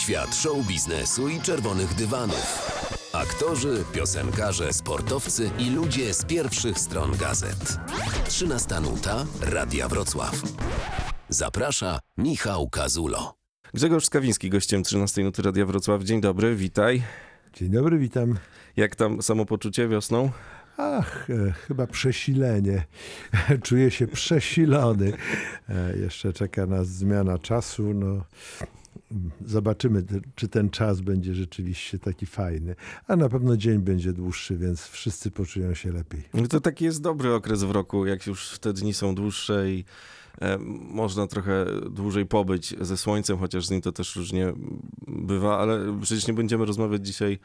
Świat show biznesu i czerwonych dywanów. Aktorzy, piosenkarze, sportowcy i ludzie z pierwszych stron gazet. 13 nuta Radia Wrocław. Zaprasza Michał Kazulo. Grzegorz Skawiński, gościem 13 Nuty Radia Wrocław. Dzień dobry, witaj. Dzień dobry, witam. Jak tam samopoczucie wiosną? Ach, e, chyba przesilenie. Czuję się przesilony. E, jeszcze czeka nas zmiana czasu. No, zobaczymy, czy ten czas będzie rzeczywiście taki fajny. A na pewno dzień będzie dłuższy, więc wszyscy poczują się lepiej. No To taki jest dobry okres w roku, jak już te dni są dłuższe i e, można trochę dłużej pobyć ze słońcem, chociaż z nim to też różnie bywa, ale przecież nie będziemy rozmawiać dzisiaj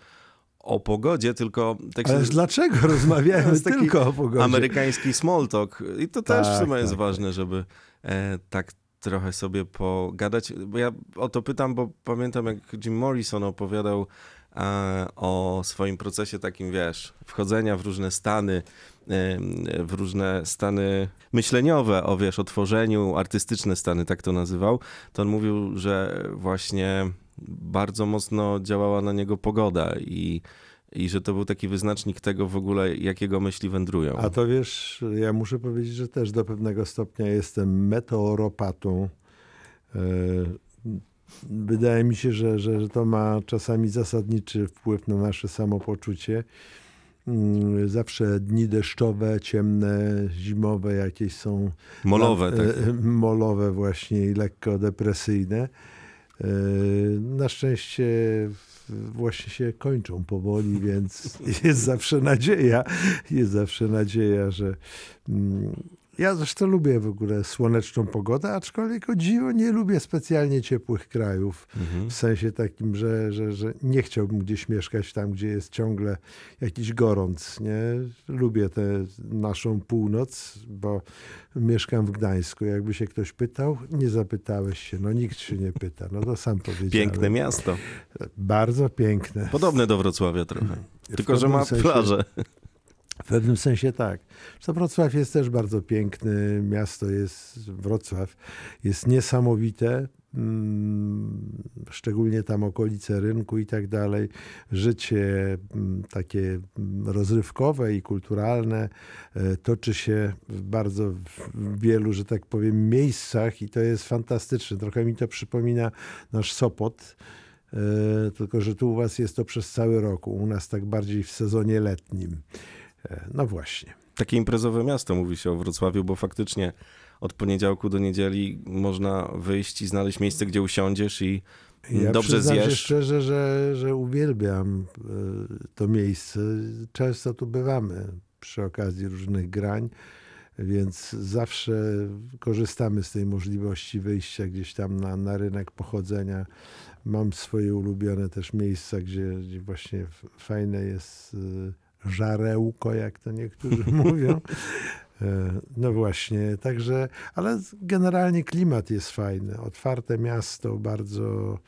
o pogodzie, tylko tak Ale się- dlaczego rozmawiamy jest tylko o pogodzie? amerykański small talk. I to też w Tak, sumie jest tak, ważne, żeby e, tak trochę sobie pogadać. Bo ja o to pytam, bo pamiętam jak Jim Morrison opowiadał e, o swoim procesie takim, wiesz, wchodzenia w różne stany, e, w różne stany myśleniowe, o wiesz, o tworzeniu, artystyczne stany, tak to nazywał, to on mówił, że właśnie bardzo mocno działała na niego pogoda i i że to był taki wyznacznik tego w ogóle, jakiego myśli wędrują. A to wiesz, ja muszę powiedzieć, że też do pewnego stopnia jestem meteoropatą. E, Wydaje mi się, że, że to ma czasami zasadniczy wpływ na nasze samopoczucie. Mm, Zawsze dni deszczowe, ciemne, zimowe jakieś są Molowe, tak. molowe właśnie i lekko depresyjne. E, Na szczęście właśnie się kończą powoli, więc jest zawsze nadzieja. Jest zawsze nadzieja, że. Ja zresztą lubię w ogóle słoneczną pogodę, aczkolwiek o dziwo nie lubię specjalnie ciepłych krajów. Mhm. W sensie takim, że, że, że nie chciałbym gdzieś mieszkać tam, gdzie jest ciągle jakiś gorąc. Nie? Lubię tę naszą północ, bo mieszkam w Gdańsku. Jakby się ktoś pytał, nie zapytałeś się. No nikt się nie pyta. No to sam powiedziałem. Piękne miasto. Bardzo piękne. Podobne do Wrocławia trochę. W Tylko, że ma sensie- plażę. W pewnym sensie tak. To Wrocław jest też bardzo piękny. Miasto jest, Wrocław jest niesamowite. mm, Szczególnie tam okolice rynku i tak dalej. Życie mm, takie mm, rozrywkowe i kulturalne e, toczy się w bardzo wielu, że tak powiem, miejscach i to jest fantastyczne. Trochę mi to przypomina nasz Sopot. E, Tylko, że tu u was jest to przez cały rok, u nas tak bardziej w sezonie letnim. No właśnie. Takie imprezowe miasto mówi się o Wrocławiu, bo faktycznie od poniedziałku do niedzieli można wyjść i znaleźć miejsce, gdzie usiądziesz i Ja dobrze zjesz. szczerze, że, że uwielbiam e, to miejsce. Często tu bywamy przy okazji różnych grań, więc zawsze korzystamy z tej możliwości wyjścia gdzieś tam na, na rynek pochodzenia. Mam swoje ulubione też miejsca, gdzie, gdzie właśnie fajne jest e, żarełko, jak to niektórzy mówią. E, No właśnie, także, ale generalnie klimat jest fajny. Otwarte miasto, bardzo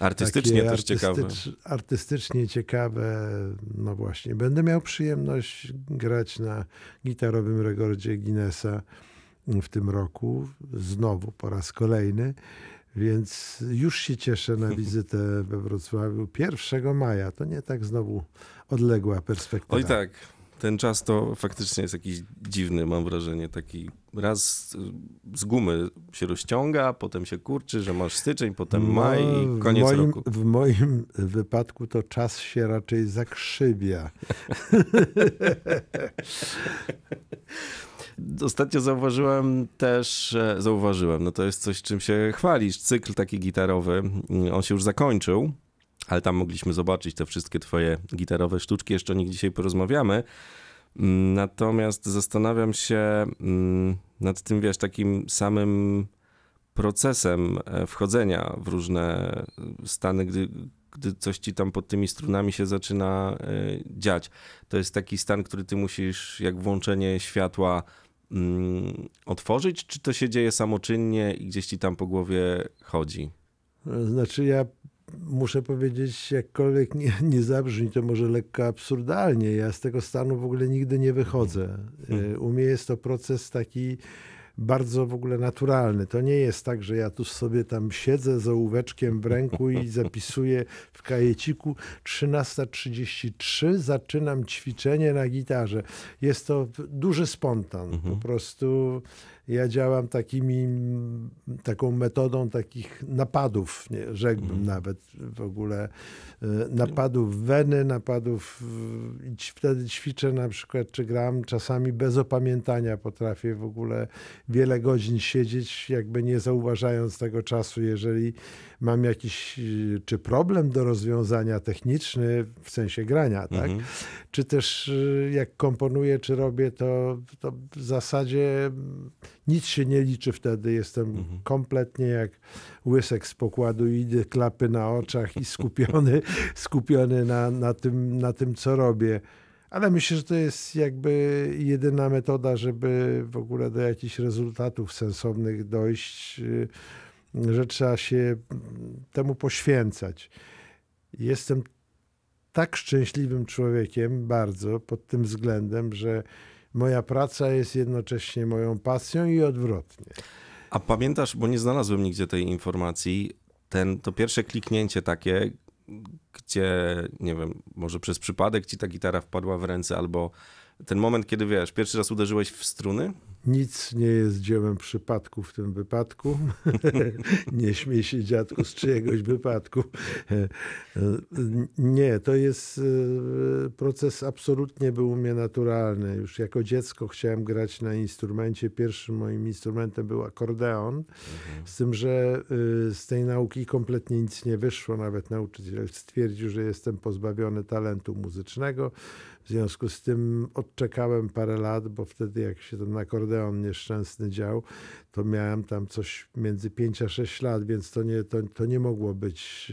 Artystycznie też ciekawe. artystycz- Artystycznie ciekawe. No właśnie, będę miał przyjemność grać na gitarowym rekordzie Guinnessa w tym roku, znowu po raz kolejny. Więc już się cieszę na wizytę we Wrocławiu 1 maja. To nie tak znowu odległa perspektywa. Oj tak, ten czas to faktycznie jest jakiś dziwny, mam wrażenie, taki raz z gumy się rozciąga, potem się kurczy, że masz styczeń, potem maj i No, w koniec moim, roku. W moim wypadku to czas się raczej zakrzywia. Ostatnio zauważyłem też, zauważyłem, no to jest coś, czym się chwalisz, cykl taki gitarowy, on się już zakończył, ale tam mogliśmy zobaczyć te wszystkie twoje gitarowe sztuczki, jeszcze o nich dzisiaj porozmawiamy. Mm, Natomiast zastanawiam się mm, nad tym, wiesz, takim samym procesem e, wchodzenia w różne e, stany, gdy, gdy coś ci tam pod tymi strunami się zaczyna e, dziać. To jest taki stan, który ty musisz, jak włączenie światła, mm, otworzyć, czy to się dzieje samoczynnie i gdzieś ci tam po głowie chodzi? Znaczy ja muszę powiedzieć, jakkolwiek nie, nie zabrzmi to może lekko absurdalnie, ja z tego stanu w ogóle nigdy nie wychodzę. Mhm. Y, U mnie jest to proces taki bardzo w ogóle naturalny. To nie jest tak, że ja tu sobie tam siedzę z ołóweczkiem w ręku i zapisuję w kajeciku 13.33 zaczynam ćwiczenie na gitarze. Jest to duży spontan. Po prostu ja działam takimi, taką metodą takich napadów, nie, rzekłbym nawet w ogóle e, napadów weny, napadów e, i wtedy ćwiczę na przykład, czy gram czasami bez opamiętania potrafię w ogóle wiele godzin siedzieć, jakby nie zauważając tego czasu, jeżeli mam jakiś czy problem do rozwiązania techniczny w sensie grania, tak? Czy też e, jak komponuję, czy robię, to, to w zasadzie nic się nie liczy wtedy. Jestem mhm. kompletnie jak łysek z pokładu idę, klapy na oczach i skupiony, skupiony na, na, tym, na tym, co robię. Ale myślę, że to jest jakby jedyna metoda, żeby w ogóle do jakichś rezultatów sensownych dojść, że trzeba się temu poświęcać. Jestem tak szczęśliwym człowiekiem, bardzo pod tym względem, że moja praca jest jednocześnie moją pasją i odwrotnie. A pamiętasz, bo nie znalazłem nigdzie tej informacji, ten, to pierwsze kliknięcie takie, gdzie, nie wiem, może przez przypadek ci ta gitara wpadła w ręce, albo ten moment, kiedy wiesz, pierwszy raz uderzyłeś w struny? Nic nie jest dziełem przypadku w tym wypadku. nie śmiej się dziadku z czyjegoś wypadku. nie, to jest e, proces absolutnie był u mnie naturalny. Już jako dziecko chciałem grać na instrumencie. Pierwszym moim instrumentem był akordeon. Mhm. Z tym, że e, z tej nauki kompletnie nic nie wyszło. Nawet nauczyciel stwierdził, że jestem pozbawiony talentu muzycznego. W związku z tym odczekałem parę lat, bo wtedy jak się ten akordeon nieszczęsny dział, to miałem tam coś między 5 a 6 lat, więc to nie, to, to nie mogło być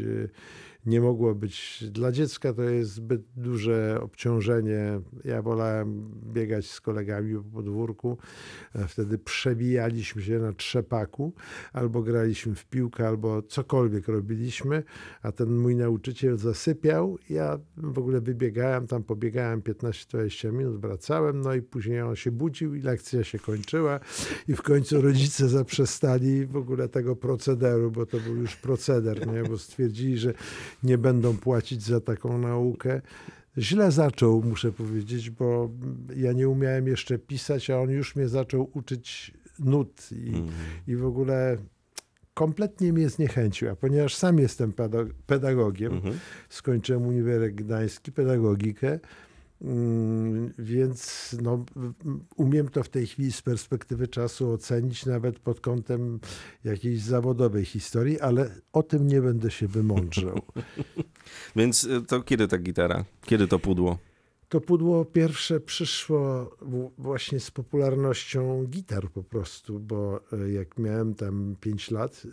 nie mogło być. Dla dziecka to jest zbyt duże obciążenie. Ja wolałem biegać z kolegami po podwórku. Wtedy przebijaliśmy się na trzepaku, albo graliśmy w piłkę, albo cokolwiek robiliśmy, a ten mój nauczyciel zasypiał. Ja w ogóle wybiegałem, tam pobiegałem 15-20 minut, wracałem, no i później on się budził i lekcja się kończyła i w końcu rodzice zaprzestali w ogóle tego procederu, bo to był już proceder, nie? bo stwierdzili, że nie będą płacić za taką naukę. Źle zaczął, muszę powiedzieć, bo ja nie umiałem jeszcze pisać, a on już mnie zaczął uczyć nut i, mm. i w ogóle kompletnie mnie zniechęcił. A ponieważ sam jestem pedagogiem, mm -hmm. skończyłem Uniwersytet Gdański, pedagogikę, więc no, umiem to w tej chwili z perspektywy czasu ocenić, nawet pod kątem jakiejś zawodowej historii, ale o tym nie będę się wymądrzał. Więc y, to kiedy ta gitara? Kiedy to pudło? To pudło pierwsze przyszło właśnie z popularnością gitar po prostu, bo e, jak miałem tam 5 lat,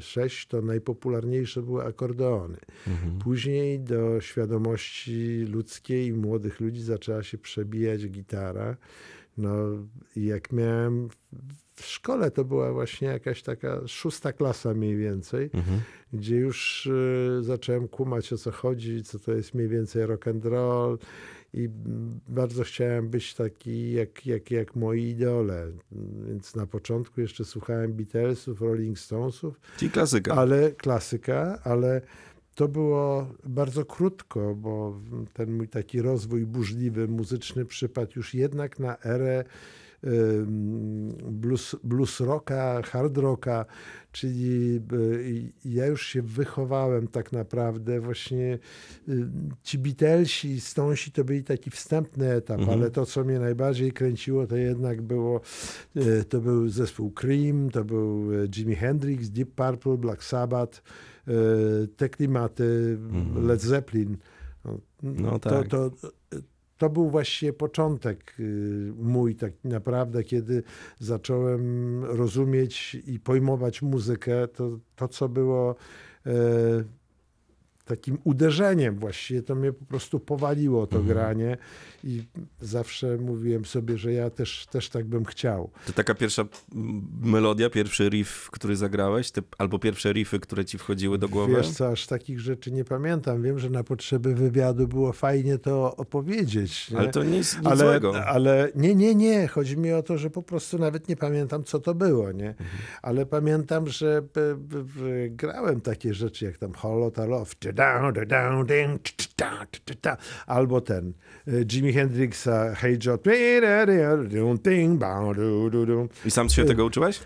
6, y, to najpopularniejsze były akordeony. Mhm. Później do świadomości ludzkiej i młodych ludzi zaczęła się przebijać gitara. No jak miałem w szkole, to była właśnie jakaś taka szósta klasa mniej więcej, mhm. gdzie już y, zacząłem kumać o co chodzi, co to jest mniej więcej rock and roll i bardzo chciałem być taki jak, jak, jak moi idole. Więc na początku jeszcze słuchałem Beatlesów, Rolling Stonesów. Czyli klasyka. Ale klasyka, ale to było bardzo krótko, bo ten mój taki rozwój burzliwy, muzyczny przypadł już jednak na erę blues, blues rocka, hard rocka, czyli ja już się wychowałem tak naprawdę właśnie ci Beatlesi, Stonesi to byli taki wstępny etap, mhm. ale to co mnie najbardziej kręciło to jednak było e, to był zespół Cream, to był Jimi Hendrix, Deep Purple, Black Sabbath, te klimaty, mhm. Led Zeppelin. No, no tak. to, to, to był właściwie początek y, mój tak naprawdę, kiedy zacząłem rozumieć i pojmować muzykę, to, to co było e, takim uderzeniem właściwie. To mnie po prostu powaliło to Mhm. granie i zawsze mówiłem sobie, że ja też, też tak bym chciał. To taka pierwsza melodia, pierwszy riff, który zagrałeś, albo pierwsze riffy, które ci wchodziły do głowy? Wiesz co, aż takich rzeczy nie pamiętam. Wiem, że na potrzeby wywiadu było fajnie to opowiedzieć. Nie? Ale to nic, nic ale, złego. ale nie, nie, nie. Chodzi mi o to, że po prostu nawet nie pamiętam, co to było, nie? Mhm. Ale pamiętam, że b, grałem takie rzeczy, jak tam Holota Love, albo ten y, Jimi Hendrixa, Hey Joe. I sam się tego uczyłeś?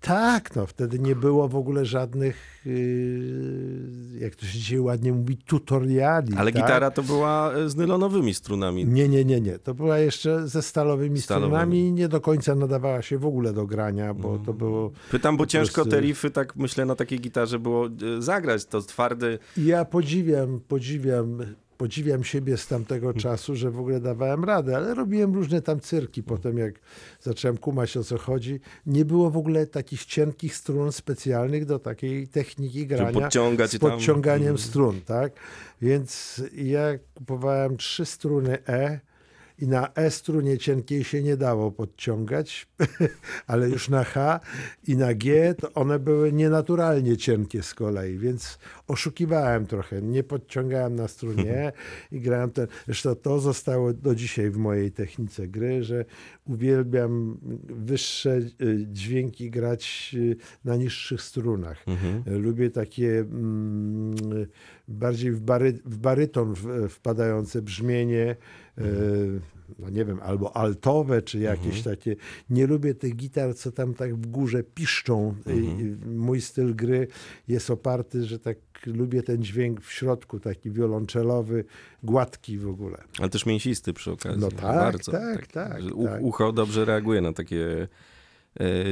Tak, no wtedy nie było w ogóle żadnych, yy, jak to się dzisiaj ładnie mówi, tutoriali. Ale tak? gitara to była e, z nylonowymi strunami. Nie, nie, nie, nie. To była jeszcze ze stalowymi, Stalowymi. strunami i nie do końca nadawała się w ogóle do grania, bo Mm. to było... Pytam, bo ciężko prostu- te riffy, tak myślę, na takiej gitarze było e, zagrać. To twardy... Ja podziwiam, podziwiam, podziwiam siebie z tamtego czasu, że w ogóle dawałem radę, ale robiłem różne tam cyrki. Potem jak zacząłem kumać o co chodzi, nie było w ogóle takich cienkich strun specjalnych do takiej techniki grania. podciągać z tam. podciąganiem Mm. strun, tak? Więc ja kupowałem trzy struny E i na E strunie cienkiej się nie dało podciągać, ale już na H i na G to one były nienaturalnie cienkie z kolei, więc oszukiwałem trochę. Nie podciągałem na strunie E i grałem ten. Zresztą to zostało do dzisiaj w mojej technice gry, że uwielbiam wyższe y, dźwięki grać y, na niższych strunach. Mhm. Lubię takie mm, bardziej w, bary, w baryton w, wpadające brzmienie, e, no nie wiem, albo altowe, czy jakieś takie. Nie lubię tych gitar, co tam tak w górze piszczą. I Mój styl gry jest oparty, że tak lubię ten dźwięk w środku, taki wiolonczelowy, gładki w ogóle. Ale też mięsisty przy okazji. No tak, Bardzo. tak, tak, u- tak. Ucho dobrze reaguje na takie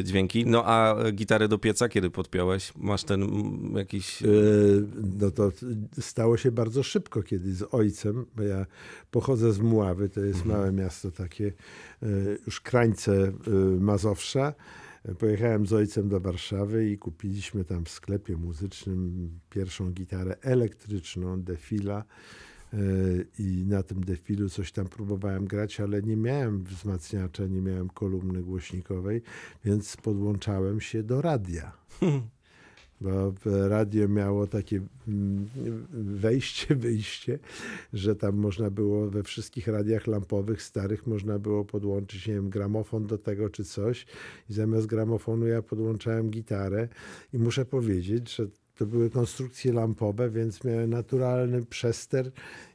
dźwięki. No a gitarę do pieca kiedy podpiąłeś? Masz ten jakiś... E, No to stało się bardzo szybko kiedy z ojcem, bo ja pochodzę z Muławy, to jest małe miasto takie, e, już krańce e, Mazowsza. E, Pojechałem z ojcem do Warszawy i kupiliśmy tam w sklepie muzycznym pierwszą gitarę elektryczną, Defila. E, I na tym defilu coś tam próbowałem grać, ale nie miałem wzmacniacza, nie miałem kolumny głośnikowej, więc podłączałem się do radia. Bo radio miało takie mm, wejście, wyjście, że tam można było we wszystkich radiach lampowych starych można było podłączyć, nie wiem, gramofon do tego czy coś. I zamiast gramofonu ja podłączałem gitarę i muszę powiedzieć, że to były konstrukcje lampowe, więc miałem naturalny przester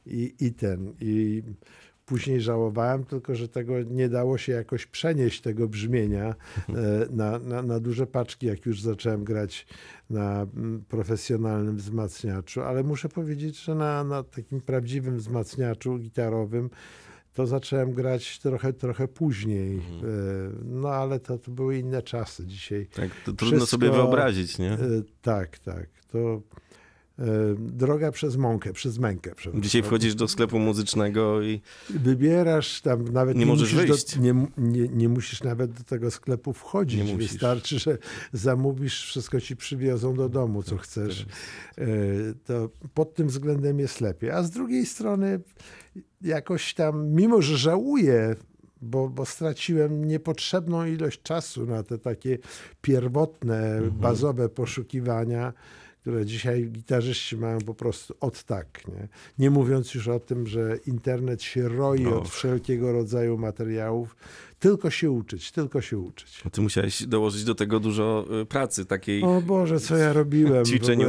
i, i ten, i Później żałowałem tylko, że tego nie dało się jakoś przenieść tego brzmienia e, na, na, na duże paczki, jak już zacząłem grać na mm, profesjonalnym wzmacniaczu, ale muszę powiedzieć, że na, na takim prawdziwym wzmacniaczu gitarowym to zacząłem grać trochę, trochę później. E, No ale to, to były inne czasy dzisiaj. Tak, to trudno Wszystko- sobie wyobrazić, nie? E, Tak, tak. To droga przez mąkę, przez mękę. Dzisiaj wchodzisz do sklepu muzycznego i Wybierasz tam nawet Nie możesz musisz wyjść. Do, nie, nie, nie musisz nawet do tego sklepu wchodzić. Nie musisz. Wystarczy, że zamówisz, wszystko ci przywiozą do domu, co chcesz. E, To pod tym względem jest lepiej. A z drugiej strony jakoś tam, mimo że żałuję, bo, bo straciłem niepotrzebną ilość czasu na te takie pierwotne, Mhm. bazowe poszukiwania, które dzisiaj gitarzyści mają po prostu od tak. Nie, nie mówiąc już o tym, że internet się roi No. od wszelkiego rodzaju materiałów. Tylko się uczyć, tylko się uczyć. ty musiałeś dołożyć do tego dużo y, pracy takiej. O Boże, co ja robiłem?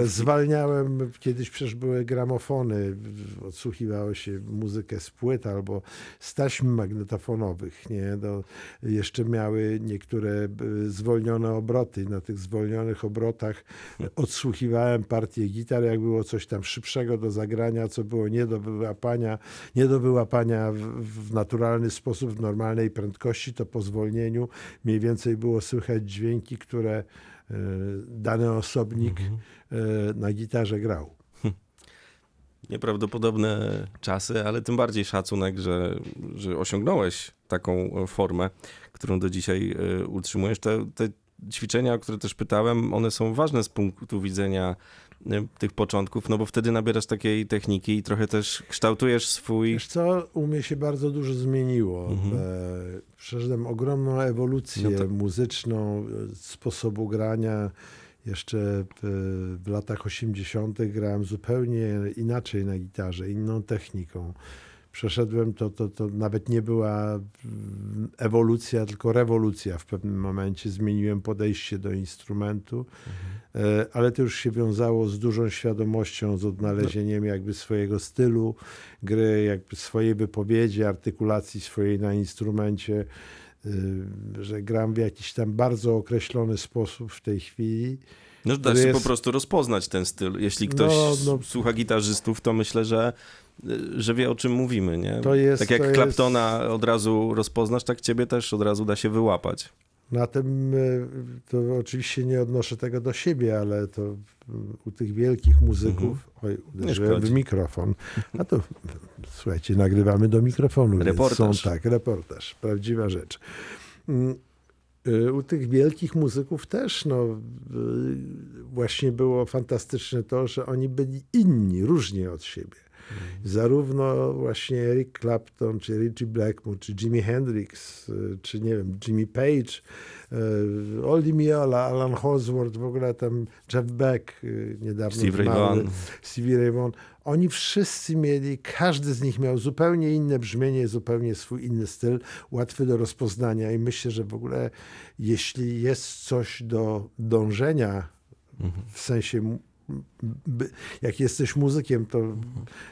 Zwalniałem, kiedyś przecież były gramofony, odsłuchiwało się muzykę z płyt albo z taśm magnetofonowych, nie? No, jeszcze miały niektóre y, zwolnione obroty. Na tych zwolnionych obrotach odsłuchiwałem partię gitar, jak było coś tam szybszego do zagrania, co było nie do wyłapania, nie do wyłapania w, w naturalny sposób, w normalnej prędkości, to po zwolnieniu mniej więcej było słychać dźwięki, które e, dany osobnik e, na gitarze grał. Nieprawdopodobne czasy, ale tym bardziej szacunek, że, że osiągnąłeś taką e, formę, którą do dzisiaj utrzymujesz. Te, te ćwiczenia, o które też pytałem, one są ważne z punktu widzenia tych początków, no bo wtedy nabierasz takiej techniki i trochę też kształtujesz swój... Wiesz co, u mnie się bardzo dużo zmieniło. Mhm. E, Przeszedłem ogromną ewolucję No to- muzyczną, e, sposobu grania. Jeszcze e, w latach 80. grałem zupełnie inaczej na gitarze, inną techniką. Przeszedłem to, to, to nawet nie była ewolucja, tylko rewolucja. W pewnym momencie zmieniłem podejście do instrumentu, e, ale to już się wiązało z dużą świadomością, z odnalezieniem jakby swojego stylu gry, jakby swojej wypowiedzi, artykulacji swojej na instrumencie, y, że gram w jakiś tam bardzo określony sposób w tej chwili. No, da się jest- po prostu rozpoznać ten styl. Jeśli ktoś No, no. słucha gitarzystów, to myślę, że, że wie o czym mówimy, nie? To jest- tak jak to jest- Claptona od razu rozpoznasz, tak ciebie też od razu da się wyłapać. Na tym y, to oczywiście nie odnoszę tego do siebie, ale to y, u tych wielkich muzyków. Oj, uderzyłem w mikrofon. A to słuchajcie, nagrywamy do mikrofonu. Reportaż. są tak, reportaż, prawdziwa rzecz. Mm, y, U tych wielkich muzyków też no, y, właśnie było fantastyczne to, że oni byli inni, różni od siebie. Zarówno właśnie Eric Clapton, czy Richie Blackmore, czy Jimi Hendrix, y, czy nie wiem, Jimmy Page, y, Oldie Miola, Alan Hosworth, w ogóle tam Jeff Beck, y, niedawno Steve Ray Vaughan. Stevie Ray Vaughan. Oni wszyscy mieli, każdy z nich miał zupełnie inne brzmienie, zupełnie swój inny styl, łatwy do rozpoznania i myślę, że w ogóle jeśli jest coś do dążenia w sensie jak jesteś muzykiem, to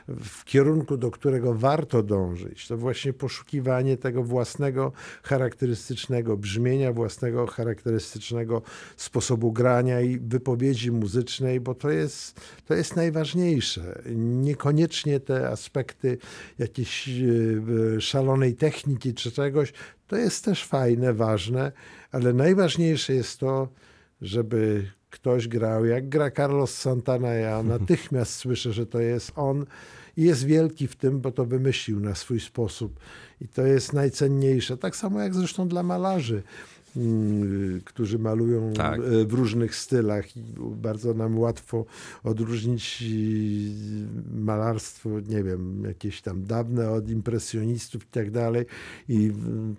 w kierunku, do którego warto dążyć, to właśnie poszukiwanie tego własnego charakterystycznego brzmienia, własnego charakterystycznego sposobu grania i wypowiedzi muzycznej, bo to jest, to jest najważniejsze. Niekoniecznie te aspekty jakiejś e, szalonej techniki czy czegoś, to jest też fajne, ważne, ale najważniejsze jest to, żeby ktoś grał, jak gra Carlos Santana, ja natychmiast słyszę, że to jest on i jest wielki w tym, bo to wymyślił na swój sposób i to jest najcenniejsze. Tak samo jak zresztą dla malarzy, mm, którzy malują Tak. e, w różnych stylach i bardzo nam łatwo odróżnić e, malarstwo, nie wiem, jakieś tam dawne od impresjonistów i tak dalej i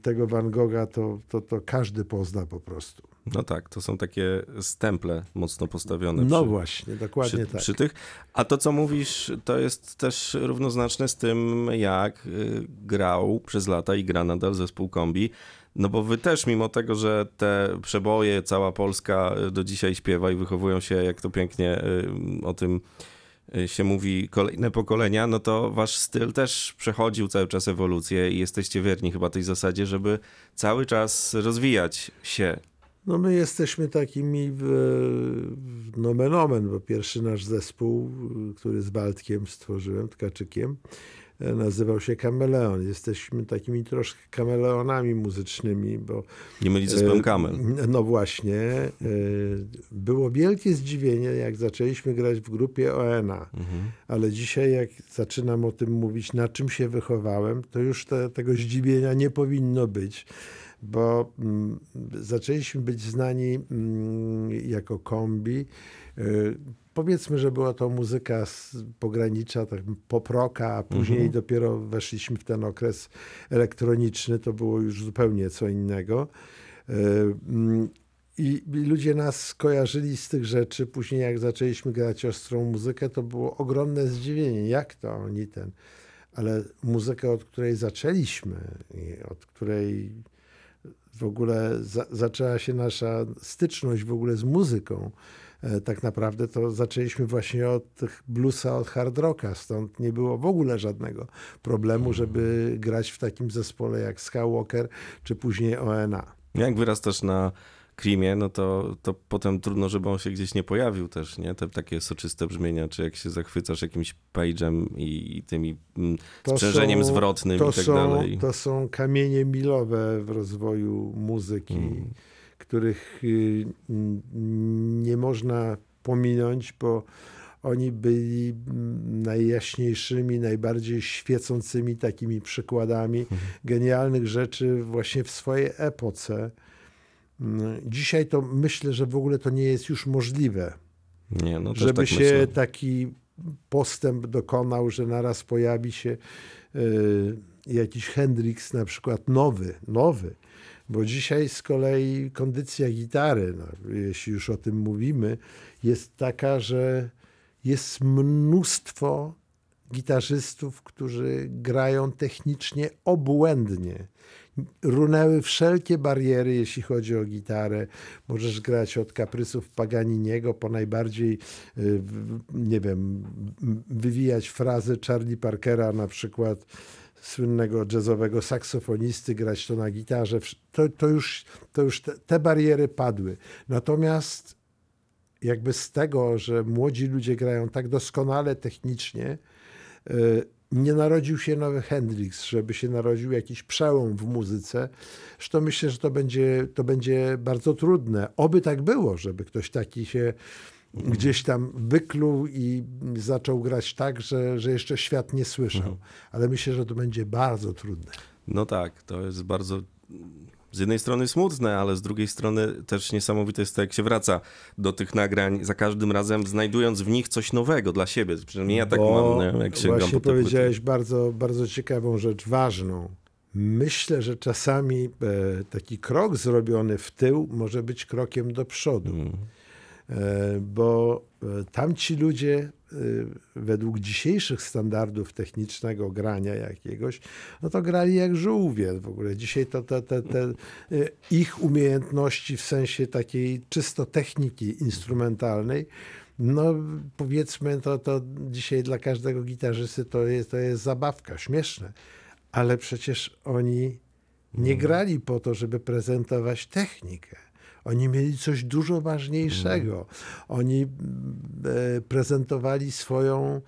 tego Van Gogha to, to, to każdy pozna po prostu. No tak, to są takie stemple mocno postawione No przy, właśnie, dokładnie przy, tak. przy tych. A to, co mówisz, to jest też równoznaczne z tym, jak y, grał przez lata i gra nadal zespół Kombi. No bo wy też, mimo tego, że te przeboje cała Polska y, do dzisiaj śpiewa i wychowują się, jak to pięknie y, o tym się mówi, kolejne pokolenia, no to wasz styl też przechodził cały czas ewolucję i jesteście wierni chyba tej zasadzie, żeby cały czas rozwijać się. No my jesteśmy takimi w, w nomen omen, bo pierwszy nasz zespół, który z Waldkiem stworzyłem, Tkaczykiem, e, nazywał się Kameleon. Jesteśmy takimi troszkę kameleonami muzycznymi, bo Nie mylić ze zespołem Kamel. No właśnie. e, Było wielkie zdziwienie, jak zaczęliśmy grać w grupie ONA. Ale dzisiaj, jak zaczynam o tym mówić, na czym się wychowałem, to już te, tego zdziwienia nie powinno być. Bo mm, zaczęliśmy być znani mm, jako kombi. Y, Powiedzmy, że była to muzyka z pogranicza, tak poproka, a później dopiero weszliśmy w ten okres elektroniczny. To było już zupełnie co innego. Y, mm, I, ludzie nas kojarzyli z tych rzeczy. Później, jak zaczęliśmy grać ostrą muzykę, to było ogromne zdziwienie. Jak to oni ten. Ale muzykę, od której zaczęliśmy, od której w ogóle za, zaczęła się nasza styczność w ogóle z muzyką. E, tak naprawdę to zaczęliśmy właśnie od tych bluesa, od hard rocka, stąd nie było w ogóle żadnego problemu, żeby grać w takim zespole jak Skywalker, czy później ONA. Jak wyrastasz na Krimie, no to, to potem trudno, żeby on się gdzieś nie pojawił też, nie? Te takie soczyste brzmienia, czy jak się zachwycasz jakimś page'em i, i tymi mm, To sprzężeniem są- zwrotnym to i tak są, dalej. To są kamienie milowe w rozwoju muzyki, Mm. których y, nie można pominąć, bo oni byli mm, najjaśniejszymi, najbardziej świecącymi takimi przykładami Mhm. genialnych rzeczy właśnie w swojej epoce. Dzisiaj to myślę, że w ogóle to nie jest już możliwe. Nie, no żeby tak się myślę. taki postęp dokonał, że naraz pojawi się y, jakiś Hendrix na przykład nowy, nowy. Bo dzisiaj z kolei kondycja gitary, no, jeśli już o tym mówimy, jest taka, że jest mnóstwo gitarzystów, którzy grają technicznie obłędnie. Runęły wszelkie bariery, jeśli chodzi o gitarę. Możesz grać od kaprysów Paganiniego po najbardziej, y, nie wiem, wywijać frazy Charlie Parkera, na przykład słynnego jazzowego saksofonisty, grać to na gitarze. To, to już, to już te, te bariery padły. Natomiast jakby z tego, że młodzi ludzie grają tak doskonale technicznie, nie narodził się nowy Hendrix, żeby się narodził jakiś przełom w muzyce. Zresztą myślę, że to będzie, to będzie bardzo trudne. Oby tak było, żeby ktoś taki się gdzieś tam wykluł i zaczął grać tak, że, że jeszcze świat nie słyszał. Ale myślę, że to będzie bardzo trudne. No tak, to jest bardzo z jednej strony smutne, ale z drugiej strony też niesamowite jest to, jak się wraca do tych nagrań za każdym razem, znajdując w nich coś nowego dla siebie. Przynajmniej ja tak Bo mam, nie? jak sięgam Właśnie powiedziałeś bardzo, bardzo ciekawą rzecz, ważną. Myślę, że czasami e, taki krok zrobiony w tył może być krokiem do przodu. Mm. E, bo e, tamci ludzie e, według dzisiejszych standardów technicznego grania jakiegoś, no to grali jak żółwie w ogóle. Dzisiaj to te, te, te, e, ich umiejętności w sensie takiej czysto techniki instrumentalnej, no powiedzmy, to, to dzisiaj dla każdego gitarzysty to jest, to jest zabawka, śmieszne. Ale przecież oni nie grali po to, żeby prezentować technikę. Oni mieli coś dużo ważniejszego. Oni mm, e, prezentowali swoją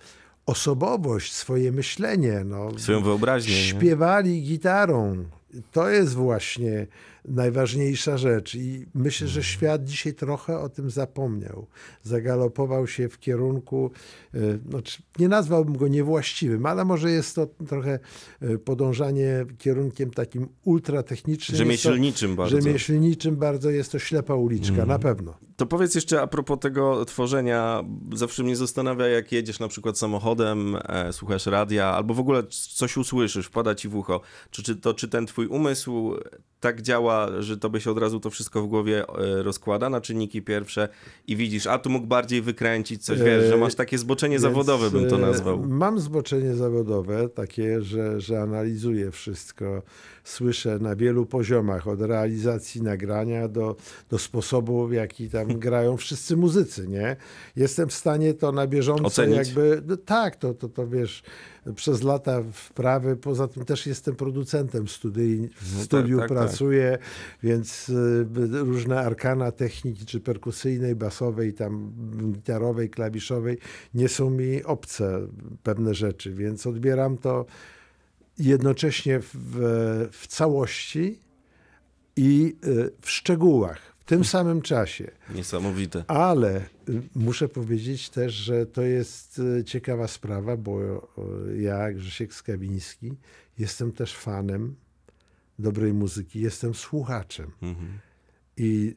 osobowość, swoje myślenie. No, Swoją wyobraźnię. nie? Śpiewali gitarą. To jest właśnie najważniejsza rzecz. I myślę, że świat dzisiaj trochę o tym zapomniał. Zagalopował się w kierunku, e, no, czy- nie nazwałbym go niewłaściwym, ale może jest to trochę e, podążanie kierunkiem takim ultratechnicznym. Jest to- Rzemieślniczym bardzo. Rzemieślniczym bardzo jest to ślepa uliczka, Mhm. na pewno. To powiedz jeszcze a propos tego tworzenia, zawsze mnie zastanawia, jak jedziesz na przykład samochodem, e, słuchasz radia, albo w ogóle coś usłyszysz, wpada ci w ucho. Czy, czy, to, czy ten twój umysł tak działa, że tobie się od razu to wszystko w głowie e, rozkłada na czynniki pierwsze i widzisz, a tu mógł bardziej wykręcić coś, wiesz, że masz takie zboczenie Więc, zawodowe, bym to e, nazwał. Mam zboczenie zawodowe, takie, że, że analizuję wszystko. Słyszę na wielu poziomach, od realizacji nagrania do, do sposobu, w jaki tam grają wszyscy muzycy, nie? Jestem w stanie to na bieżąco Ocenić? jakby... No, tak, to, to, to wiesz, przez lata wprawy, poza tym też jestem producentem studyj, w tak, studiu tak, tak. pracuję, więc y, różne arkana techniki, czy perkusyjnej, basowej, tam gitarowej, klawiszowej, nie są mi obce pewne rzeczy, więc odbieram to jednocześnie w, w całości i y, w szczegółach, w tym samym czasie. Niesamowite. Ale y, muszę powiedzieć też, że to jest y, ciekawa sprawa, bo ja, Grzesiek Skawiński, jestem też fanem dobrej muzyki, jestem słuchaczem. Mhm. I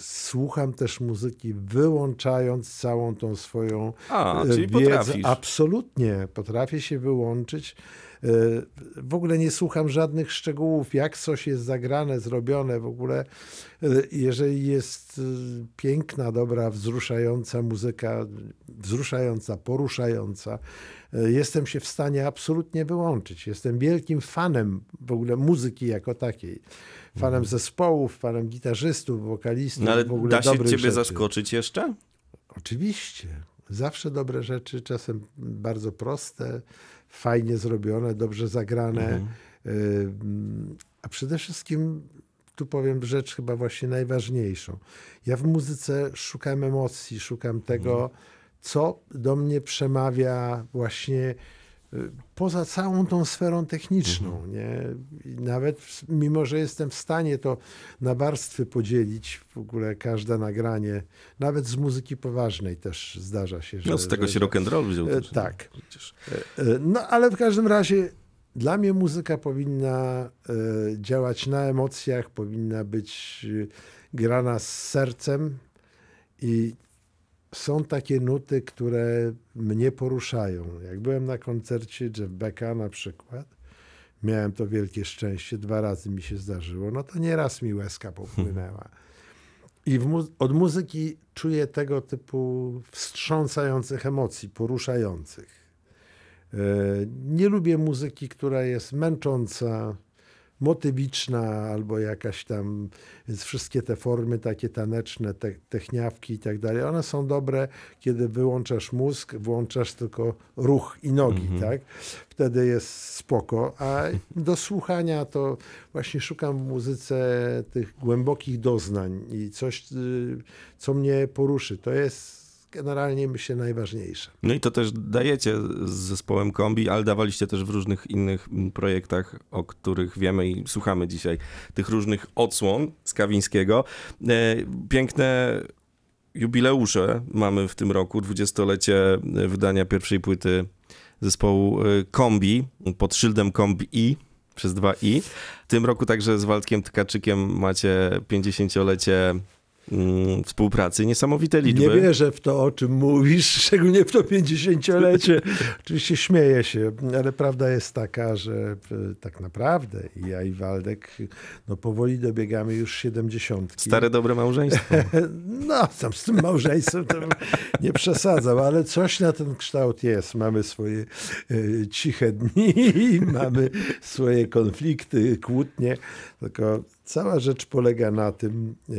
słucham też muzyki, wyłączając całą tą swoją A, czyli wiedzę. potrafisz. Absolutnie, potrafię się wyłączyć. W ogóle nie słucham żadnych szczegółów, jak coś jest zagrane, zrobione. W ogóle, e, jeżeli jest e, piękna, dobra, wzruszająca muzyka, wzruszająca, poruszająca, e, jestem się w stanie absolutnie wyłączyć. Jestem wielkim fanem w ogóle muzyki jako takiej. Fanem zespołów, fanem gitarzystów, wokalistów. Mhm. No ale w ogóle da się ciebie rzeczy. zaskoczyć jeszcze? Oczywiście. Zawsze dobre rzeczy, czasem bardzo proste, fajnie zrobione, dobrze zagrane. Ym, A przede wszystkim, tu powiem rzecz chyba właśnie najważniejszą. Ja w muzyce szukam emocji, szukam tego, co do mnie przemawia właśnie y, poza całą tą sferą techniczną. Nie? I nawet mimo, że jestem w stanie to na warstwy podzielić, w ogóle każde nagranie, nawet z muzyki poważnej też zdarza się, że... No z tego że, się rock'n'roll wziął. E, też. tak. Przecież. E, No ale w każdym razie dla mnie muzyka powinna e, działać na emocjach, powinna być e, grana z sercem i są takie nuty, które mnie poruszają. Jak byłem na koncercie Jeff Becka na przykład, miałem to wielkie szczęście, dwa razy mi się zdarzyło, no to nieraz mi łezka popłynęła. I mu od muzyki czuję tego typu wstrząsających emocji, poruszających. E, nie lubię muzyki, która jest męcząca, motywiczna albo jakaś tam, więc wszystkie te formy takie taneczne, te, techniawki i tak dalej, one są dobre, kiedy wyłączasz mózg, włączasz tylko ruch i nogi, mhm. tak? Wtedy jest spoko, a do słuchania to właśnie szukam w muzyce tych głębokich doznań i coś, y, co mnie poruszy. To jest generalnie myślę najważniejsze. No i to też dajecie z zespołem Kombi, ale dawaliście też w różnych innych projektach, o których wiemy i słuchamy dzisiaj, tych różnych odsłon z Kawińskiego. E, piękne jubileusze mamy w tym roku, dwudziestolecie wydania pierwszej płyty zespołu e, Kombi pod szyldem Kombi I przez dwa i. W tym roku także z Waldkiem Tkaczykiem macie 50-lecie Mm, współpracy. Niesamowite liczby. Nie wierzę w to, o czym mówisz, szczególnie w to 50-lecie. Oczywiście śmieję się, ale prawda jest taka, że e, tak naprawdę ja i Waldek no powoli dobiegamy już 70. Stare dobre małżeństwo. No, tam z tym małżeństwem nie przesadzam, ale coś na ten kształt jest. Mamy swoje e, ciche dni, mamy swoje konflikty, kłótnie, tylko cała rzecz polega na tym, e,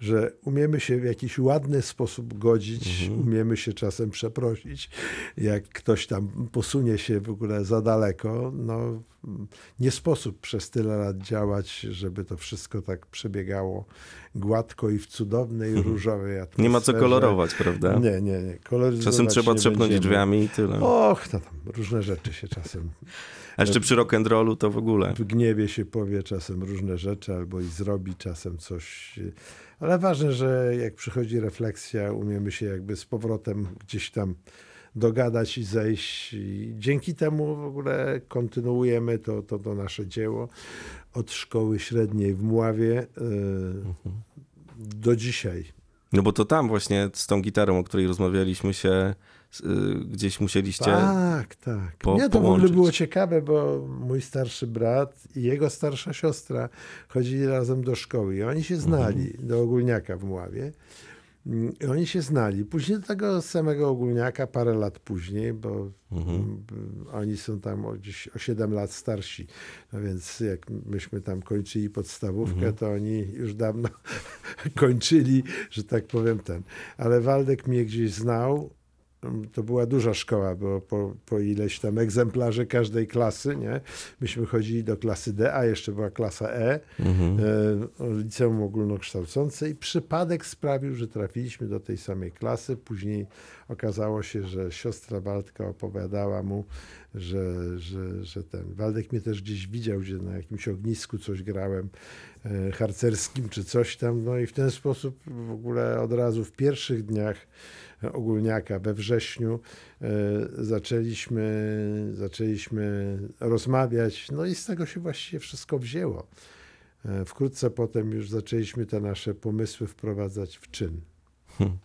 że umiemy się w jakiś ładny sposób godzić, mhm. umiemy się czasem przeprosić. Jak ktoś tam posunie się w ogóle za daleko, no nie sposób przez tyle lat działać, żeby to wszystko tak przebiegało gładko i w cudownej, mhm. różowej atmosferze. Nie ma co kolorować, prawda? Nie, nie, nie. Czasem trzeba trzepnąć będziemy. drzwiami i tyle. Och, no tam różne rzeczy się czasem... A jeszcze przy rock'n'rollu to w ogóle. W gniewie się powie czasem różne rzeczy albo i zrobi czasem coś ale ważne, że jak przychodzi refleksja, umiemy się jakby z powrotem gdzieś tam dogadać i zejść. I dzięki temu w ogóle kontynuujemy to, to, to nasze dzieło od szkoły średniej w Mławie yy, do dzisiaj. No bo to tam właśnie z tą gitarą, o której rozmawialiśmy się Y, gdzieś musieliście. Tak, tak. Po, Nie, to połączyć. w ogóle było ciekawe, bo mój starszy brat i jego starsza siostra chodzili razem do szkoły i oni się znali, mhm. do ogólniaka w Mławie. I oni się znali. Później do tego samego ogólniaka, parę lat później, bo mhm. oni są tam o, gdzieś o 7 lat starsi. No więc jak myśmy tam kończyli podstawówkę, mhm. to oni już dawno kończyli, że tak powiem ten. Ale Waldek mnie gdzieś znał, to była duża szkoła, bo po, po ileś tam egzemplarzy każdej klasy, nie? Myśmy chodzili do klasy D, a jeszcze była klasa E, mhm. e liceum ogólnokształcące i przypadek sprawił, że trafiliśmy do tej samej klasy. Później okazało się, że siostra Waldka opowiadała mu, że, że, że ten Waldek mnie też gdzieś widział, gdzie na jakimś ognisku coś grałem e, harcerskim czy coś tam, no i w ten sposób w ogóle od razu w pierwszych dniach ogólniaka we wrześniu e, zaczęliśmy, zaczęliśmy rozmawiać, no i z tego się właściwie wszystko wzięło. E, wkrótce potem już zaczęliśmy te nasze pomysły wprowadzać w czyn. Hmm.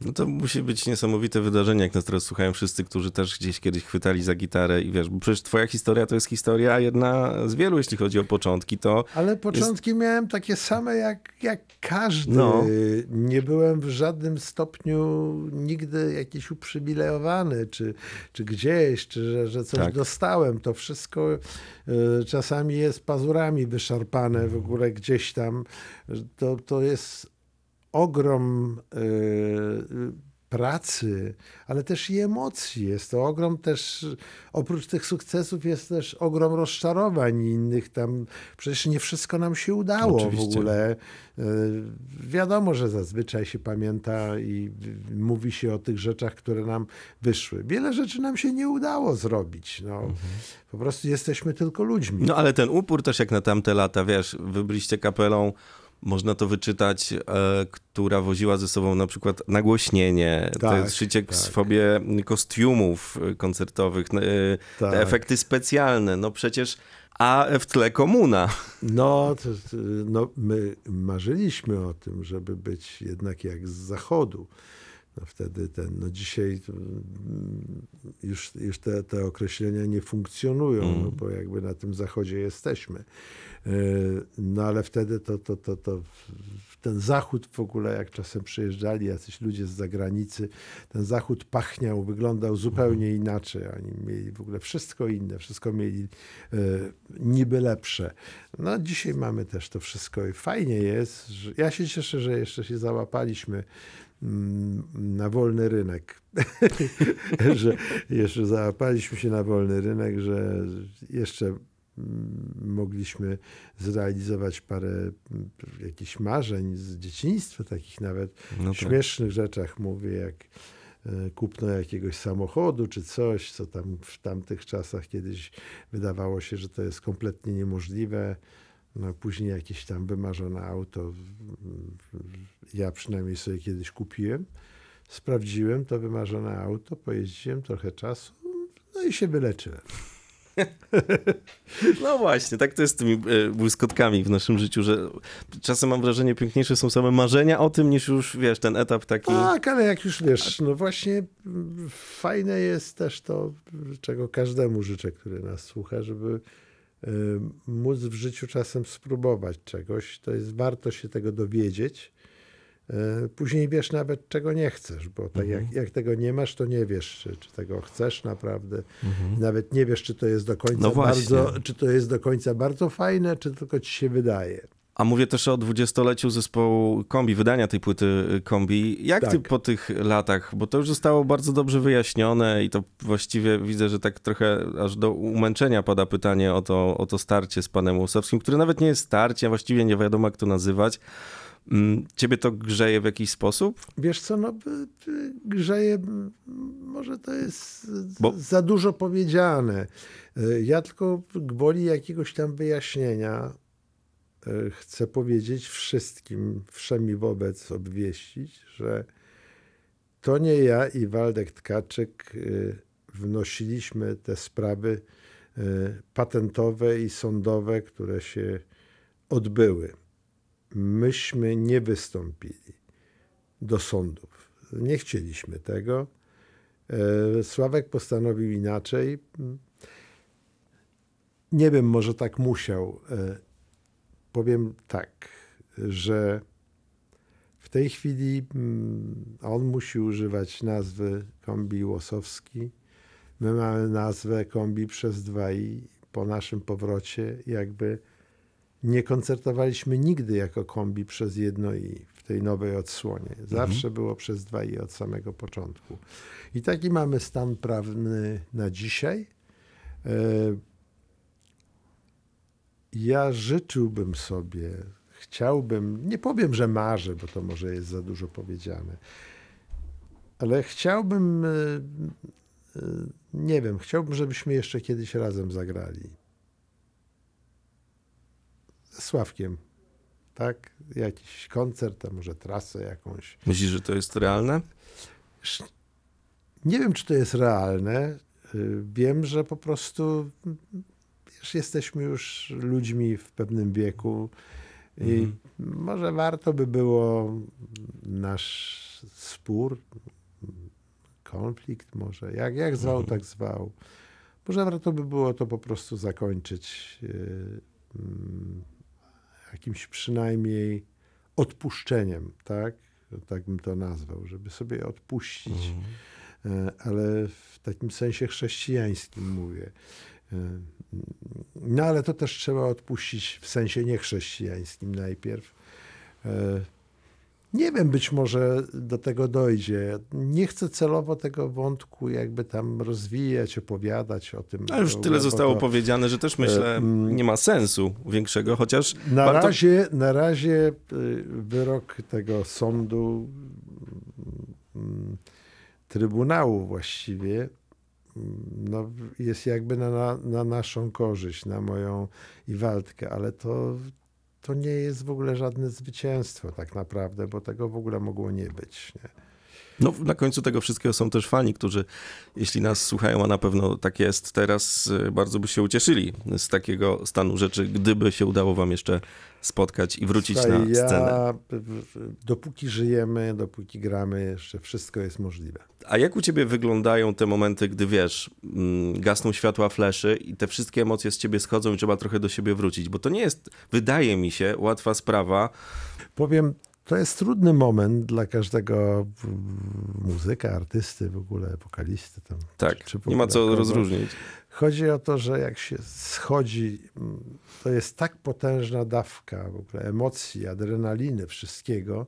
No to musi być niesamowite wydarzenie, jak nas teraz słuchają wszyscy, którzy też gdzieś kiedyś chwytali za gitarę i wiesz, bo przecież twoja historia to jest historia jedna z wielu, jeśli chodzi o początki, to... Ale początki jest... miałem takie same jak, jak każdy. No. Nie byłem w żadnym stopniu nigdy jakiś uprzywilejowany, czy, czy gdzieś, czy że, że coś tak. dostałem. To wszystko y, czasami jest pazurami wyszarpane w ogóle gdzieś tam. To, to jest ogrom y, pracy, ale też i emocji. Jest to ogrom też, oprócz tych sukcesów jest też ogrom rozczarowań innych tam. Przecież nie wszystko nam się udało Oczywiście. w ogóle. Y, wiadomo, że zazwyczaj się pamięta i mówi się o tych rzeczach, które nam wyszły. Wiele rzeczy nam się nie udało zrobić. No, mhm. Po prostu jesteśmy tylko ludźmi. No ale ten upór też jak na tamte lata, wiesz, wy byliście kapelą można to wyczytać, e, która woziła ze sobą na przykład nagłośnienie, tak, to szycie tak. sobie kostiumów koncertowych, e, tak. te efekty specjalne. No przecież a w tle komuna. No, to, no, my marzyliśmy o tym, żeby być jednak jak z zachodu. No wtedy ten, no dzisiaj już, już te, te określenia nie funkcjonują, mm. no bo jakby na tym zachodzie jesteśmy. E, no ale wtedy to, to, to, to ten zachód w ogóle, jak czasem przyjeżdżali jacyś ludzie z zagranicy, ten zachód pachniał, wyglądał zupełnie mhm. inaczej. Oni mieli w ogóle wszystko inne, wszystko mieli e, niby lepsze. No dzisiaj mamy też to wszystko i fajnie jest. Że, ja się cieszę, że jeszcze się załapaliśmy mm, na wolny rynek. że jeszcze załapaliśmy się na wolny rynek, że jeszcze mogliśmy zrealizować parę mm, jakichś marzeń z dzieciństwa, takich nawet no tak. śmiesznych rzeczach mówię, jak e, kupno jakiegoś samochodu czy coś, co tam w tamtych czasach kiedyś wydawało się, że to jest kompletnie niemożliwe. No, później jakieś tam wymarzone auto ja przynajmniej sobie kiedyś kupiłem. Sprawdziłem to wymarzone auto, pojeździłem trochę czasu, no i się wyleczyłem. No właśnie, tak to jest z tymi e, błyskotkami w naszym życiu, że czasem mam wrażenie, piękniejsze są same marzenia o tym, niż już, wiesz, ten etap taki... Tak, ale jak już wiesz, no właśnie fajne jest też to, czego każdemu życzę, który nas słucha, żeby móc w życiu czasem spróbować czegoś. To jest warto się tego dowiedzieć E, później wiesz nawet, czego nie chcesz, bo tak mhm. jak, jak, tego nie masz, to nie wiesz, czy, czy tego chcesz naprawdę. Mhm. Nawet nie wiesz, czy to jest do końca no bardzo, czy to jest do końca bardzo fajne, czy tylko ci się wydaje. A mówię też o dwudziestoleciu zespołu Kombi, wydania tej płyty y, Kombi. Jak tak. ty po tych latach, bo to już zostało bardzo dobrze wyjaśnione i to właściwie widzę, że tak trochę aż do umęczenia pada pytanie o to, o to starcie z panem Łosowskim, które nawet nie jest starcie, a właściwie nie wiadomo jak to nazywać. Mm, ciebie to grzeje w jakiś sposób? Wiesz co, no grzeje, może to jest Bo... za dużo powiedziane. E, ja tylko gwoli jakiegoś tam wyjaśnienia chcę powiedzieć wszystkim, wszemi wobec obwieścić, że to nie ja i Waldek Tkaczyk e, wnosiliśmy te sprawy patentowe i sądowe, które się odbyły myśmy nie wystąpili do sądów. Nie chcieliśmy tego. E, Sławek postanowił inaczej. Nie wiem, może tak musiał. E, powiem tak, że w tej chwili mm, on musi używać nazwy kombi Łosowski. My mamy nazwę kombi przez dwa i po naszym powrocie jakby nie koncertowaliśmy nigdy jako kombi przez jedno i w tej nowej odsłonie. Mhm. Zawsze mhm. było przez dwa i od samego początku. I taki mamy stan prawny na dzisiaj. Ja życzyłbym sobie, chciałbym, nie powiem, że marzę, bo to może jest za dużo powiedziane, ale chciałbym, e, e, nie wiem, chciałbym, żebyśmy jeszcze kiedyś razem zagrali. Sławkiem. Tak? Jakiś koncert, a może trasę jakąś. Myślisz, że to jest realne? Nie wiem, czy to jest realne. Y, wiem, że po prostu jesteśmy już ludźmi w pewnym wieku i mhm. może warto by było nasz spór, konflikt może, jak, jak zwał, mhm. tak zwał. Może warto by było to po prostu zakończyć y, mm, jakimś przynajmniej odpuszczeniem, tak? Tak bym to nazwał, żeby sobie odpuścić. Mhm. E, ale w takim sensie chrześcijańskim mówię. E, no ale to też trzeba odpuścić w sensie niechrześcijańskim najpierw. E, nie wiem, być może do tego dojdzie. Nie chcę celowo tego wątku jakby tam rozwijać, opowiadać o tym. A już tyle zostało to, powiedziane, że też myślę, nie ma sensu większego, chociaż. Na, warto... razie, na razie y, wyrok tego sądu, mm, Trybunału właściwie, mm, no, jest jakby na, na naszą korzyść, na moją i Waldkę, ale to to nie jest w ogóle żadne zwycięstwo tak naprawdę, bo tego w ogóle mogło nie być. Nie? No, na końcu tego wszystkiego są też fani, którzy, jeśli nas słuchają, a na pewno tak jest teraz, y, bardzo by się ucieszyli z takiego stanu rzeczy, gdyby się udało wam jeszcze spotkać i wrócić Słuchaj, na scenę. Ja, dopóki żyjemy, dopóki gramy, jeszcze wszystko jest możliwe. A jak u ciebie wyglądają te momenty, gdy wiesz, mm, gasną światła fleszy i te wszystkie emocje z ciebie schodzą i trzeba trochę do siebie wrócić? Bo to nie jest, wydaje mi się, łatwa sprawa. Powiem, to jest trudny moment dla każdego muzyka, artysty, w ogóle wokalisty. Tam, Tak, czy- czy nie ma co kogo. rozróżnić. Chodzi o to, że jak się schodzi, mm, to jest tak potężna dawka w ogóle emocji, adrenaliny, wszystkiego,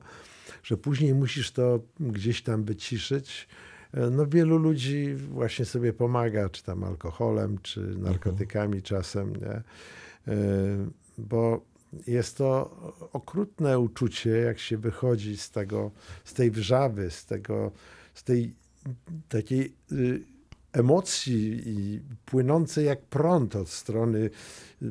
że później musisz to gdzieś tam wyciszyć. E, No wielu ludzi właśnie sobie pomaga, czy tam alkoholem, czy narkotykami czasem, nie? E, Bo jest to okrutne uczucie, jak się wychodzi z tego, z tej wrzawy, z tego, z tej takiej y, emocji i płynącej jak prąd od strony,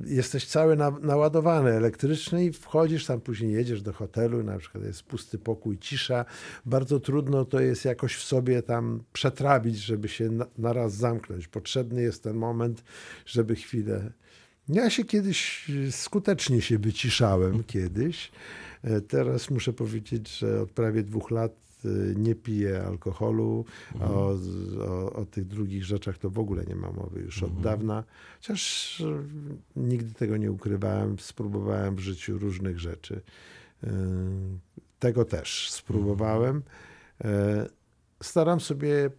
jesteś cały na, naładowany elektrycznie i wchodzisz tam, później jedziesz do hotelu, na przykład jest pusty pokój, cisza. Bardzo trudno to jest jakoś w sobie tam przetrawić, żeby się na, naraz zamknąć. Potrzebny jest ten moment, żeby chwilę... Ja się kiedyś y, skutecznie się wyciszałem kiedyś. E, Teraz muszę powiedzieć, że od prawie dwóch lat y, nie piję alkoholu. a O, o, o tych drugich rzeczach to w ogóle nie ma mowy już od dawna. Chociaż nigdy tego nie ukrywałem. Spróbowałem w życiu różnych rzeczy. Tego też spróbowałem. E, Staram sobie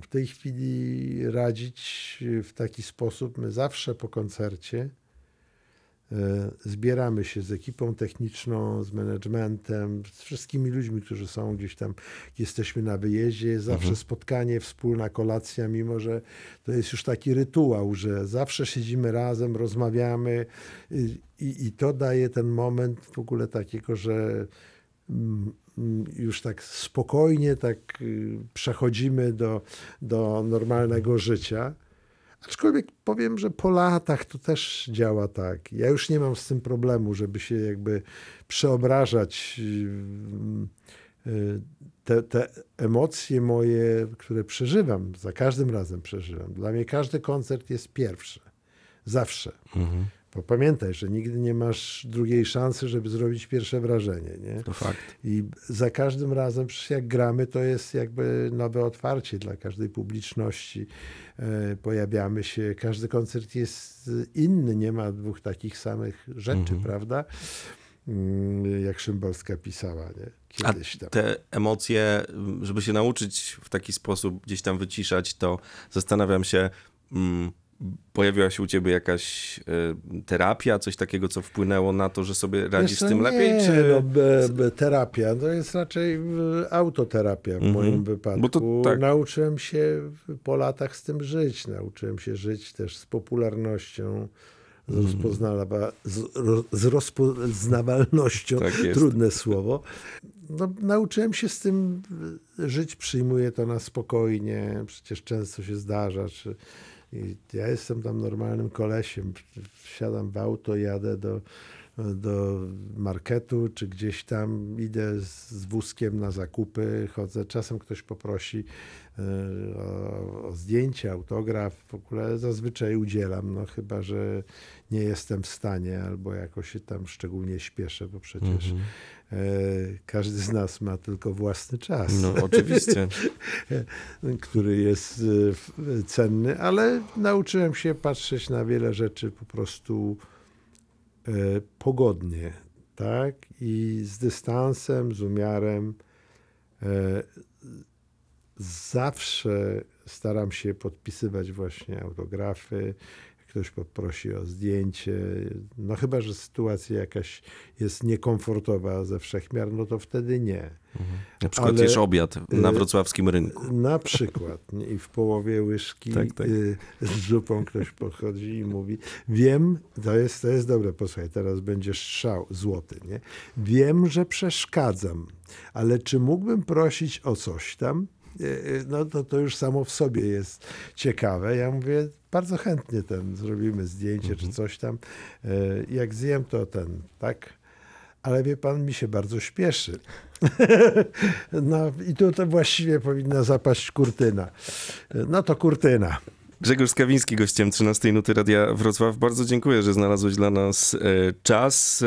w tej chwili radzić w taki sposób. My zawsze po koncercie e, zbieramy się z ekipą techniczną, z managementem, z wszystkimi ludźmi, którzy są gdzieś tam, jesteśmy na wyjeździe, zawsze spotkanie, wspólna kolacja, mimo że to jest już taki rytuał, że zawsze siedzimy razem, rozmawiamy i, i, to daje ten moment w ogóle takiego, że mm, już tak spokojnie tak y, przechodzimy do, do normalnego życia. Aczkolwiek powiem, że po latach to też działa tak. Ja już nie mam z tym problemu, żeby się jakby przeobrażać y, y, te, te emocje moje, które przeżywam, za każdym razem przeżywam. Dla mnie każdy koncert jest pierwszy. Zawsze. Bo pamiętaj, że nigdy nie masz drugiej szansy, żeby zrobić pierwsze wrażenie. Nie? To fakt. I za każdym razem, przecież jak gramy, to jest jakby nowe otwarcie dla każdej publiczności. E, Pojawiamy się, każdy koncert jest inny, nie ma dwóch takich samych rzeczy, prawda? Mm, Jak Szymborska pisała, nie? A Kiedyś tam. te emocje, żeby się nauczyć w taki sposób gdzieś tam wyciszać, to zastanawiam się, mm, pojawiła się u ciebie jakaś y, terapia, coś takiego, co wpłynęło na to, że sobie radzisz z tym lepiej? Nie, Czy... no, be, be, terapia to jest raczej autoterapia w Mhm. moim wypadku. To tak. Nauczyłem się po latach z tym żyć. Nauczyłem się żyć też z popularnością, z, Mhm. rozpoznawa- z, ro, z rozpoznawalnością. Tak. Trudne słowo. No, nauczyłem się z tym żyć, przyjmuję to na spokojnie. Przecież często się zdarza, czy i ja jestem tam normalnym kolesiem. Wsiadam w auto, jadę do, do marketu, czy gdzieś tam idę z, z wózkiem na zakupy, chodzę. Czasem ktoś poprosi e, o, o zdjęcie, autograf. W ogóle zazwyczaj udzielam, no chyba, że nie jestem w stanie albo jakoś się tam szczególnie śpieszę, bo przecież e, każdy z nas ma tylko własny czas No oczywiście. który jest f- cenny, ale nauczyłem się patrzeć na wiele rzeczy po prostu e, pogodnie, tak? I z dystansem, z umiarem. E, Zawsze staram się podpisywać właśnie autografy. Ktoś poprosi o zdjęcie, no chyba, że sytuacja jakaś jest niekomfortowa ze wszechmiar, no to wtedy nie. Na przykład Ale, jesz obiad na y, wrocławskim rynku. Na przykład. I w połowie łyżki Tak, tak. y, z zupą ktoś podchodzi i mówi, wiem, to jest, to jest dobre, posłuchaj, teraz będzie strzał złoty, nie? Wiem, że przeszkadzam, ale czy mógłbym prosić o coś tam? Y, y, No to, to już samo w sobie jest ciekawe. Ja mówię, bardzo chętnie ten zrobimy zdjęcie Mhm. czy coś tam. Y, Jak zjem, to ten, tak? ale wie pan, mi się bardzo śpieszy. no i tu to właściwie powinna zapaść kurtyna. No to kurtyna. Grzegorz Skawiński, gościem 13 Nuty Radia Wrocław. Bardzo dziękuję, że znalazłeś dla nas e, czas. E,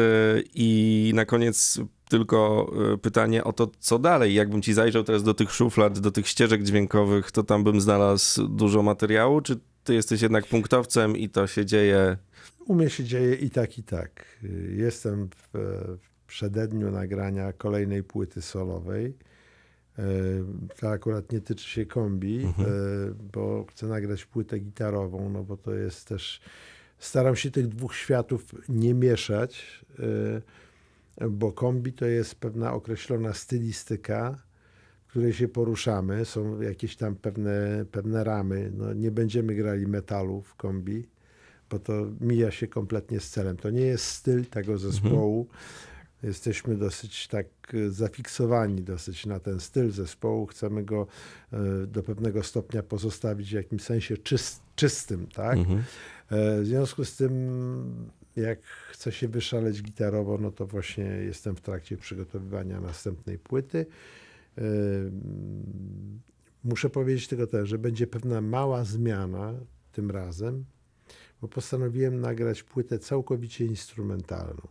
I na koniec tylko e, pytanie o to, co dalej. Jakbym ci zajrzał teraz do tych szuflad, do tych ścieżek dźwiękowych, to tam bym znalazł dużo materiału, czy ty jesteś jednak punktowcem i to się dzieje? U mnie się dzieje i tak, i tak. Jestem w, w przededniu nagrania kolejnej płyty solowej. To akurat nie tyczy się kombi, mhm. bo chcę nagrać płytę gitarową, no bo to jest też. Staram się tych dwóch światów nie mieszać, bo kombi to jest pewna określona stylistyka, w której się poruszamy. Są jakieś tam pewne, pewne ramy. No, nie będziemy grali metalu w kombi, bo to mija się kompletnie z celem. To nie jest styl tego zespołu. Mhm jesteśmy dosyć tak e, zafiksowani dosyć na ten styl zespołu. Chcemy go e, do pewnego stopnia pozostawić w jakimś sensie czyst, czystym, tak? Mhm. E, w związku z tym, jak chcę się wyszaleć gitarowo, no to właśnie jestem w trakcie przygotowywania następnej płyty. Muszę powiedzieć tylko też, że będzie pewna mała zmiana tym razem, bo postanowiłem nagrać płytę całkowicie instrumentalną.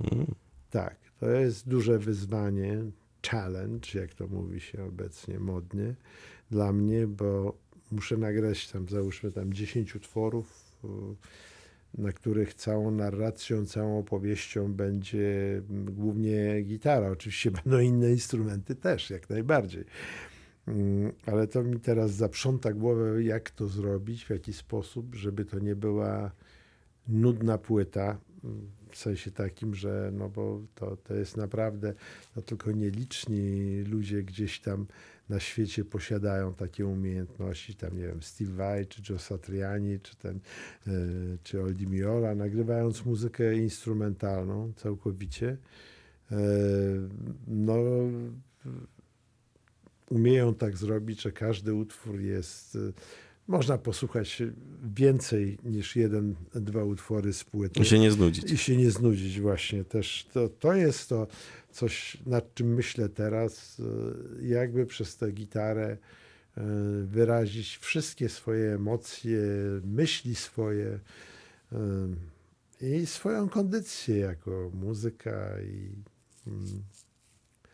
Mm. Tak, to jest duże wyzwanie, challenge, jak to mówi się obecnie modnie, dla mnie, bo muszę nagrać tam, załóżmy tam 10 utworów, na których całą narracją, całą opowieścią będzie głównie gitara. Oczywiście będą inne instrumenty też, jak najbardziej. Mm, ale to mi teraz zaprząta głowę, jak to zrobić, w jaki sposób, żeby to nie była nudna płyta, w sensie takim, że no bo to, to jest naprawdę, no tylko nieliczni ludzie gdzieś tam na świecie posiadają takie umiejętności, tam nie wiem, Steve Vai, czy Joe Satriani, czy ten, e, czy Oldie Miola, nagrywając muzykę instrumentalną całkowicie, e, no umieją tak zrobić, że każdy utwór jest można posłuchać więcej niż jeden, dwa utwory z płyty. I się nie znudzić. I się nie znudzić właśnie też. To, to jest to coś, nad czym myślę teraz, e, jakby przez tę gitarę e, wyrazić wszystkie swoje emocje, myśli swoje e, i swoją kondycję jako muzyka i mm,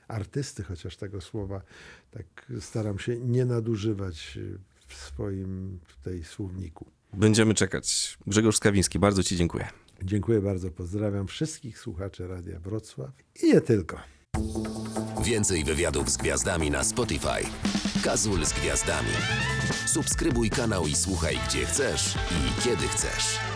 artysty, chociaż tego słowa tak staram się nie nadużywać w swoim tutaj słowniku. Będziemy czekać. Grzegorz Skawiński, bardzo Ci dziękuję. Dziękuję bardzo. Pozdrawiam wszystkich słuchaczy Radia Wrocław i nie tylko. Więcej wywiadów z gwiazdami na Spotify. Kazul z gwiazdami. Subskrybuj kanał i słuchaj gdzie chcesz i kiedy chcesz.